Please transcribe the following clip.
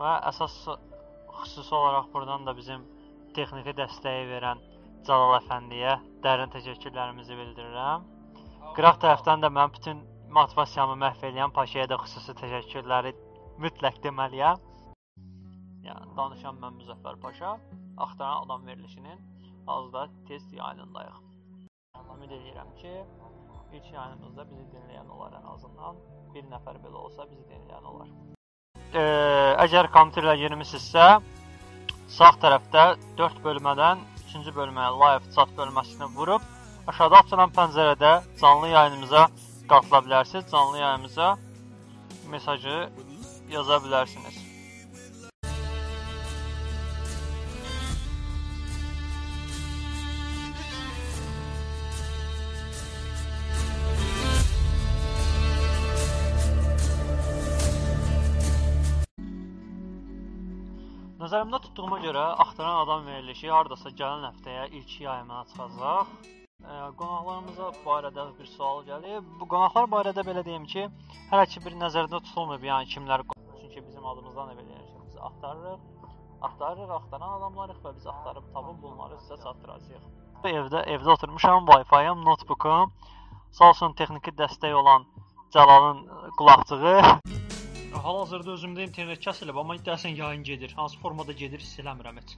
Və əsas xüsusi olaraq buradan da bizim texniki dəstəyi verən Cəlal əfəndiyə dərin təşəkkürlərimizi bildirirəm. Qıraq tərəfdən də mən bütün motivasiyamı məhv edən Paşaya da xüsusi təşəkkürləri mütləq deməliyəm. Yəni danışan mən Müzəffər Paşa, axtaran adam verilişinin azda tez yayınındayıq. Ümid edirəm ki, ilk yayınımızda bizi dinləyən olar ən azından bir nəfər belə olsa bizi dinləyən olar. E, əgər kompüterlə girmisinizsə, sağ tərəfdə 4 bölmədən 3-cü bölməyə live chat bölməsini vurub aşağıda açılan pəncərədə canlı yayınımıza qatıla bilərsiniz. Canlı yayımıza mesajı yaza bilərsiniz. Nəzərimdə tutduğuma görə axtaran adam verilişi hardasa gələn həftəyə ilk yayımına çıxacaq. E, qonaqlarımıza barədə bir sual gəlib. Bu qonaqlar barədə belə deyim ki, hələ ki bir nəzərdə tutulmayıb, yəni kimlər çünki bizim adımızdan da belə yəni biz axtarırıq. Axtarırıq, axtaran adamlarıq və biz axtarıb tapıb bunları sizə çatdıracağıq. Evdə evdə oturmuşam, Wi-Fi-ım, notebookum. Sağ olsun texniki dəstək olan Cəlalın qulaqçığı. Hal-hazırda özümdə internet kəsilib, amma deyəsən yayın gedir. Hansı formada gedir hiss eləmirəm heç.